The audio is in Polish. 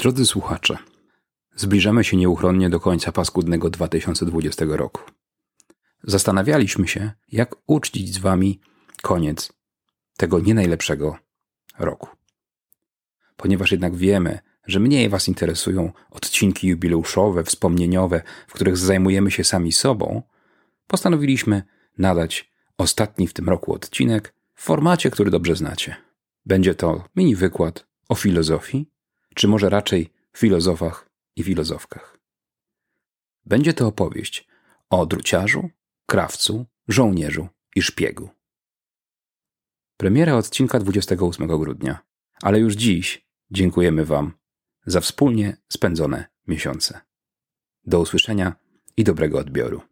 Drodzy słuchacze, zbliżamy się nieuchronnie do końca paskudnego 2020 roku. Zastanawialiśmy się, jak uczcić z Wami koniec tego nie najlepszego roku. Ponieważ jednak wiemy, że mniej Was interesują odcinki jubileuszowe, wspomnieniowe, w których zajmujemy się sami sobą, postanowiliśmy nadać ostatni w tym roku odcinek w formacie, który dobrze znacie. Będzie to mini wykład o filozofii, czy może raczej filozofach i filozofkach. Będzie to opowieść o druciarzu, krawcu, żołnierzu i szpiegu. Premiera odcinka 28 grudnia, ale już dziś dziękujemy Wam za wspólnie spędzone miesiące. Do usłyszenia i dobrego odbioru.